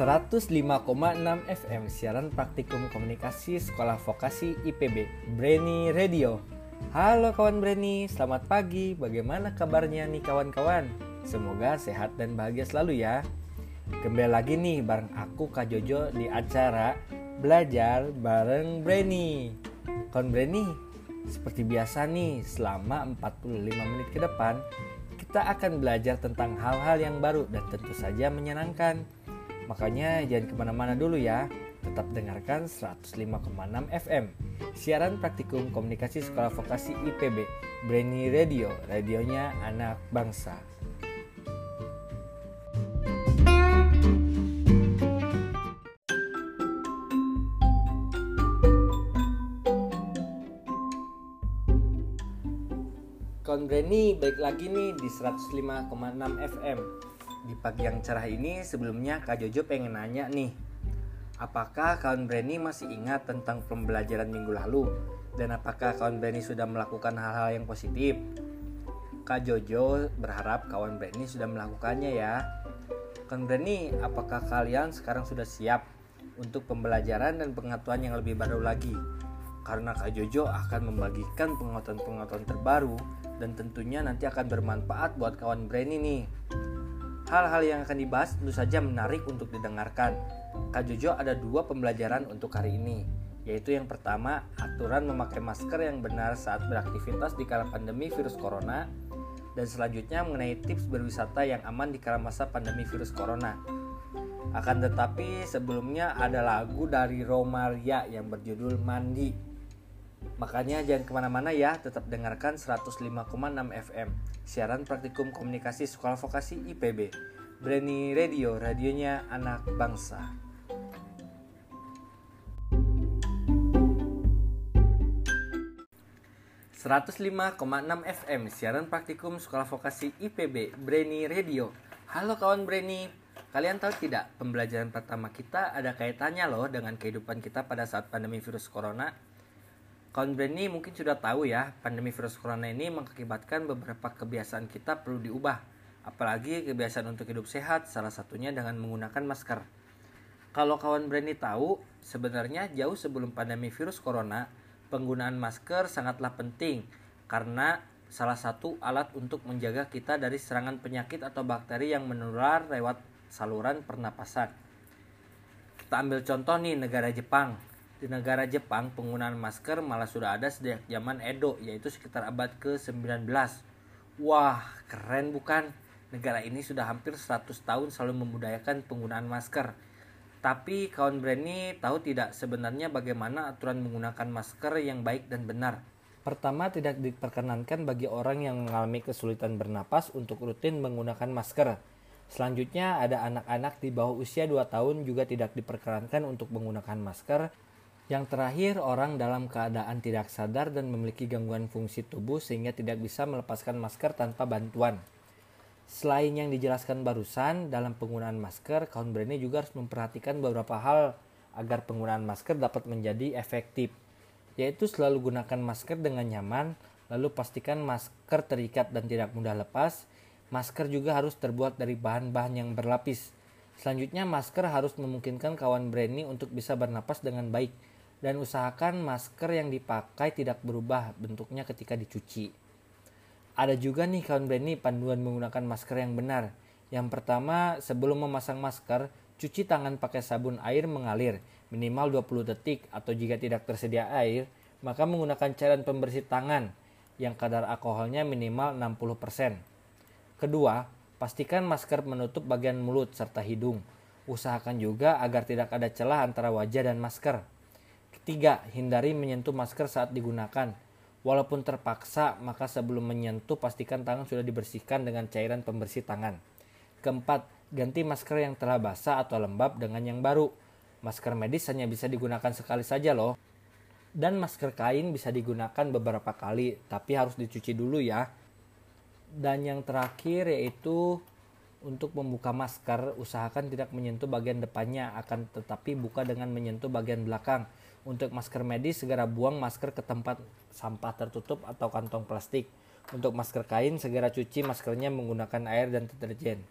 105,6 FM siaran praktikum komunikasi sekolah vokasi IPB Breni Radio. Halo kawan Breni, selamat pagi. Bagaimana kabarnya nih kawan-kawan? Semoga sehat dan bahagia selalu ya. Kembali lagi nih bareng aku Kak Jojo di acara Belajar bareng Breni. Kawan Breni, seperti biasa nih selama 45 menit ke depan kita akan belajar tentang hal-hal yang baru dan tentu saja menyenangkan. Makanya jangan ke mana-mana dulu ya. Tetap dengarkan 105,6 FM. Siaran praktikum komunikasi sekolah vokasi IPB. Brainy Radio, radionya anak bangsa. Kawan Breni baik lagi nih di 105,6 FM Di pagi yang cerah ini sebelumnya Kak Jojo pengen nanya nih Apakah kawan Breni masih ingat tentang pembelajaran minggu lalu? Dan apakah kawan Breni sudah melakukan hal-hal yang positif? Kak Jojo berharap kawan Breni sudah melakukannya ya Kawan Breni, apakah kalian sekarang sudah siap untuk pembelajaran dan pengetahuan yang lebih baru lagi? karena Kak Jojo akan membagikan pengetahuan-pengetahuan terbaru dan tentunya nanti akan bermanfaat buat kawan Breni nih. Hal-hal yang akan dibahas tentu saja menarik untuk didengarkan. Kak Jojo ada dua pembelajaran untuk hari ini, yaitu yang pertama aturan memakai masker yang benar saat beraktivitas di kala pandemi virus corona, dan selanjutnya mengenai tips berwisata yang aman di kala masa pandemi virus corona. Akan tetapi sebelumnya ada lagu dari Romaria yang berjudul Mandi Makanya jangan ke mana-mana ya, tetap dengarkan 105,6 FM, siaran praktikum komunikasi sekolah vokasi IPB. Breni Radio, radionya anak bangsa. ...105,6 FM, siaran praktikum sekolah vokasi IPB, Breni Radio. Halo kawan Breni, kalian tahu tidak, pembelajaran pertama kita ada kaitannya loh dengan kehidupan kita pada saat pandemi virus corona Kawan Brand mungkin sudah tahu ya, pandemi virus corona ini mengakibatkan beberapa kebiasaan kita perlu diubah. Apalagi kebiasaan untuk hidup sehat, salah satunya dengan menggunakan masker. Kalau kawan Brand tahu, sebenarnya jauh sebelum pandemi virus corona, penggunaan masker sangatlah penting karena salah satu alat untuk menjaga kita dari serangan penyakit atau bakteri yang menular lewat saluran pernapasan. Kita ambil contoh nih negara Jepang di negara Jepang, penggunaan masker malah sudah ada sejak zaman Edo, yaitu sekitar abad ke-19. Wah, keren bukan? Negara ini sudah hampir 100 tahun selalu memudayakan penggunaan masker. Tapi kawan Breni tahu tidak sebenarnya bagaimana aturan menggunakan masker yang baik dan benar? Pertama, tidak diperkenankan bagi orang yang mengalami kesulitan bernapas untuk rutin menggunakan masker. Selanjutnya, ada anak-anak di bawah usia 2 tahun juga tidak diperkenankan untuk menggunakan masker yang terakhir, orang dalam keadaan tidak sadar dan memiliki gangguan fungsi tubuh sehingga tidak bisa melepaskan masker tanpa bantuan. Selain yang dijelaskan barusan, dalam penggunaan masker, kawan Brand juga harus memperhatikan beberapa hal agar penggunaan masker dapat menjadi efektif, yaitu selalu gunakan masker dengan nyaman, lalu pastikan masker terikat dan tidak mudah lepas. Masker juga harus terbuat dari bahan-bahan yang berlapis. Selanjutnya, masker harus memungkinkan kawan Brand untuk bisa bernapas dengan baik, dan usahakan masker yang dipakai tidak berubah bentuknya ketika dicuci. Ada juga nih kawan Benny panduan menggunakan masker yang benar. Yang pertama, sebelum memasang masker, cuci tangan pakai sabun air mengalir minimal 20 detik atau jika tidak tersedia air, maka menggunakan cairan pembersih tangan yang kadar alkoholnya minimal 60%. Kedua, pastikan masker menutup bagian mulut serta hidung. Usahakan juga agar tidak ada celah antara wajah dan masker. Ketiga, hindari menyentuh masker saat digunakan. Walaupun terpaksa, maka sebelum menyentuh pastikan tangan sudah dibersihkan dengan cairan pembersih tangan. Keempat, ganti masker yang telah basah atau lembab dengan yang baru. Masker medis hanya bisa digunakan sekali saja loh. Dan masker kain bisa digunakan beberapa kali, tapi harus dicuci dulu ya. Dan yang terakhir yaitu untuk membuka masker, usahakan tidak menyentuh bagian depannya, akan tetapi buka dengan menyentuh bagian belakang untuk masker medis, segera buang masker ke tempat sampah tertutup atau kantong plastik. Untuk masker kain, segera cuci maskernya menggunakan air dan deterjen.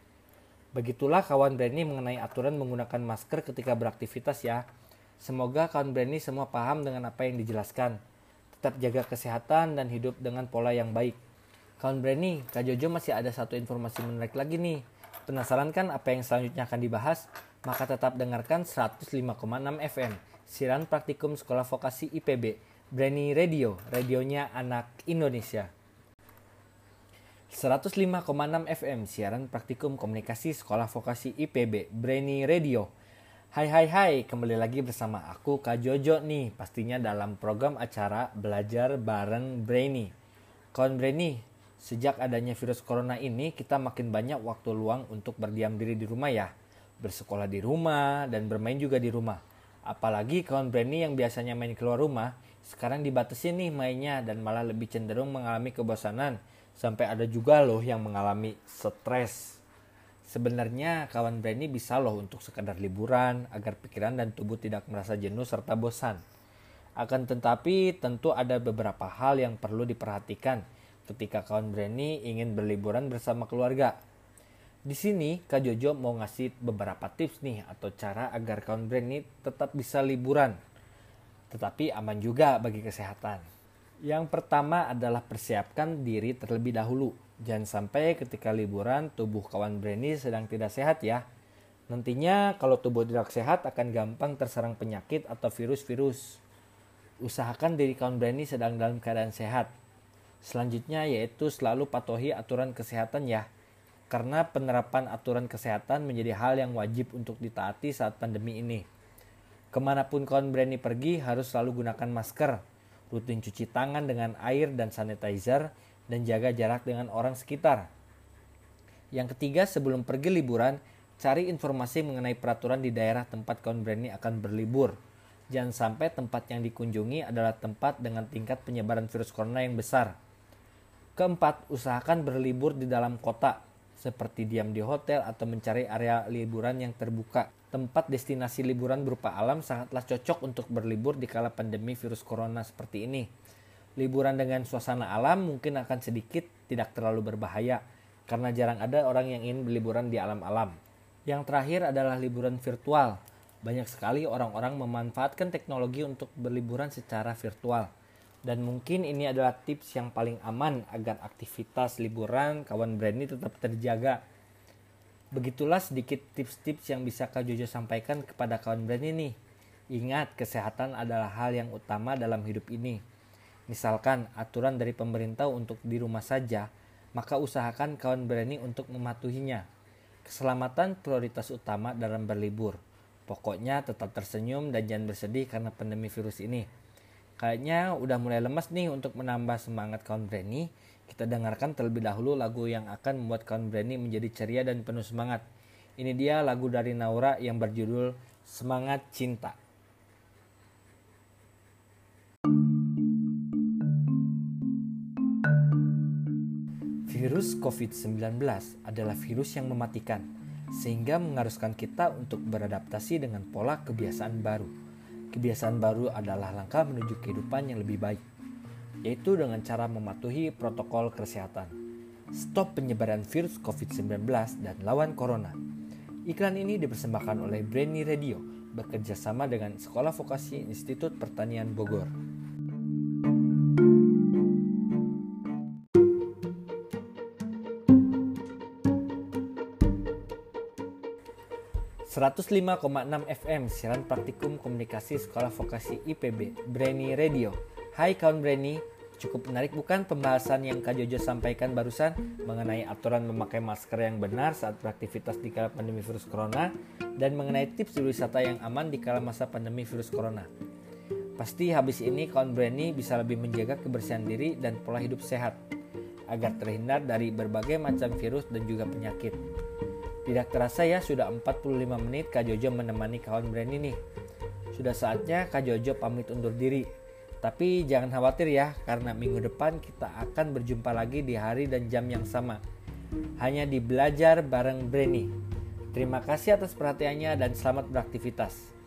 Begitulah kawan Breni mengenai aturan menggunakan masker ketika beraktivitas ya. Semoga kawan Breni semua paham dengan apa yang dijelaskan. Tetap jaga kesehatan dan hidup dengan pola yang baik. Kawan Breni, Kak Jojo masih ada satu informasi menarik lagi nih. Penasaran kan apa yang selanjutnya akan dibahas? Maka tetap dengarkan 105,6 FM, siaran praktikum Sekolah Vokasi IPB, Breni Radio, radionya anak Indonesia. 105,6 FM, siaran praktikum komunikasi Sekolah Vokasi IPB, Breni Radio. Hai hai hai, kembali lagi bersama aku Kak Jojo nih, pastinya dalam program acara Belajar Bareng Brainy. Kawan Brainy, Sejak adanya virus corona ini, kita makin banyak waktu luang untuk berdiam diri di rumah ya. Bersekolah di rumah dan bermain juga di rumah. Apalagi kawan Brandy yang biasanya main keluar rumah, sekarang dibatasi nih mainnya dan malah lebih cenderung mengalami kebosanan. Sampai ada juga loh yang mengalami stres. Sebenarnya kawan Brandy bisa loh untuk sekadar liburan agar pikiran dan tubuh tidak merasa jenuh serta bosan. Akan tetapi tentu ada beberapa hal yang perlu diperhatikan ketika kawan Breni ingin berliburan bersama keluarga. Di sini Kak Jojo mau ngasih beberapa tips nih atau cara agar kawan Breni tetap bisa liburan, tetapi aman juga bagi kesehatan. Yang pertama adalah persiapkan diri terlebih dahulu. Jangan sampai ketika liburan tubuh kawan Breni sedang tidak sehat ya. Nantinya kalau tubuh tidak sehat akan gampang terserang penyakit atau virus-virus. Usahakan diri kawan Breni sedang dalam keadaan sehat Selanjutnya yaitu selalu patuhi aturan kesehatan ya. Karena penerapan aturan kesehatan menjadi hal yang wajib untuk ditaati saat pandemi ini. Ke mana pun kawan berani pergi harus selalu gunakan masker, rutin cuci tangan dengan air dan sanitizer, dan jaga jarak dengan orang sekitar. Yang ketiga, sebelum pergi liburan, cari informasi mengenai peraturan di daerah tempat kawan berani akan berlibur. Jangan sampai tempat yang dikunjungi adalah tempat dengan tingkat penyebaran virus corona yang besar. Keempat, usahakan berlibur di dalam kota, seperti diam di hotel atau mencari area liburan yang terbuka. Tempat destinasi liburan berupa alam sangatlah cocok untuk berlibur di kala pandemi virus corona seperti ini. Liburan dengan suasana alam mungkin akan sedikit tidak terlalu berbahaya, karena jarang ada orang yang ingin berliburan di alam-alam. Yang terakhir adalah liburan virtual. Banyak sekali orang-orang memanfaatkan teknologi untuk berliburan secara virtual dan mungkin ini adalah tips yang paling aman agar aktivitas liburan kawan Brandy tetap terjaga. Begitulah sedikit tips-tips yang bisa Kak Jojo sampaikan kepada kawan Brandy nih. Ingat, kesehatan adalah hal yang utama dalam hidup ini. Misalkan aturan dari pemerintah untuk di rumah saja, maka usahakan kawan Brandy untuk mematuhinya. Keselamatan prioritas utama dalam berlibur. Pokoknya tetap tersenyum dan jangan bersedih karena pandemi virus ini. Kayaknya udah mulai lemas nih untuk menambah semangat kawan Brandy. Kita dengarkan terlebih dahulu lagu yang akan membuat kawan Brandy menjadi ceria dan penuh semangat. Ini dia lagu dari Naura yang berjudul Semangat Cinta. Virus COVID-19 adalah virus yang mematikan, sehingga mengharuskan kita untuk beradaptasi dengan pola kebiasaan baru Kebiasaan baru adalah langkah menuju kehidupan yang lebih baik, yaitu dengan cara mematuhi protokol kesehatan. Stop penyebaran virus COVID-19 dan lawan corona. Iklan ini dipersembahkan oleh Brainy Radio bekerja sama dengan Sekolah Vokasi Institut Pertanian Bogor. 105,6 FM siaran praktikum komunikasi Sekolah Vokasi IPB Brainy Radio. Hai kawan Brainy, cukup menarik bukan pembahasan yang Kak Jojo sampaikan barusan mengenai aturan memakai masker yang benar saat beraktivitas di kala pandemi virus corona dan mengenai tips wisata yang aman di kala masa pandemi virus corona. Pasti habis ini kawan Brainy bisa lebih menjaga kebersihan diri dan pola hidup sehat agar terhindar dari berbagai macam virus dan juga penyakit. Tidak terasa ya sudah 45 menit Kak Jojo menemani kawan brand ini. Sudah saatnya Kak Jojo pamit undur diri. Tapi jangan khawatir ya, karena minggu depan kita akan berjumpa lagi di hari dan jam yang sama. Hanya di Belajar bareng Breni. Terima kasih atas perhatiannya dan selamat beraktivitas.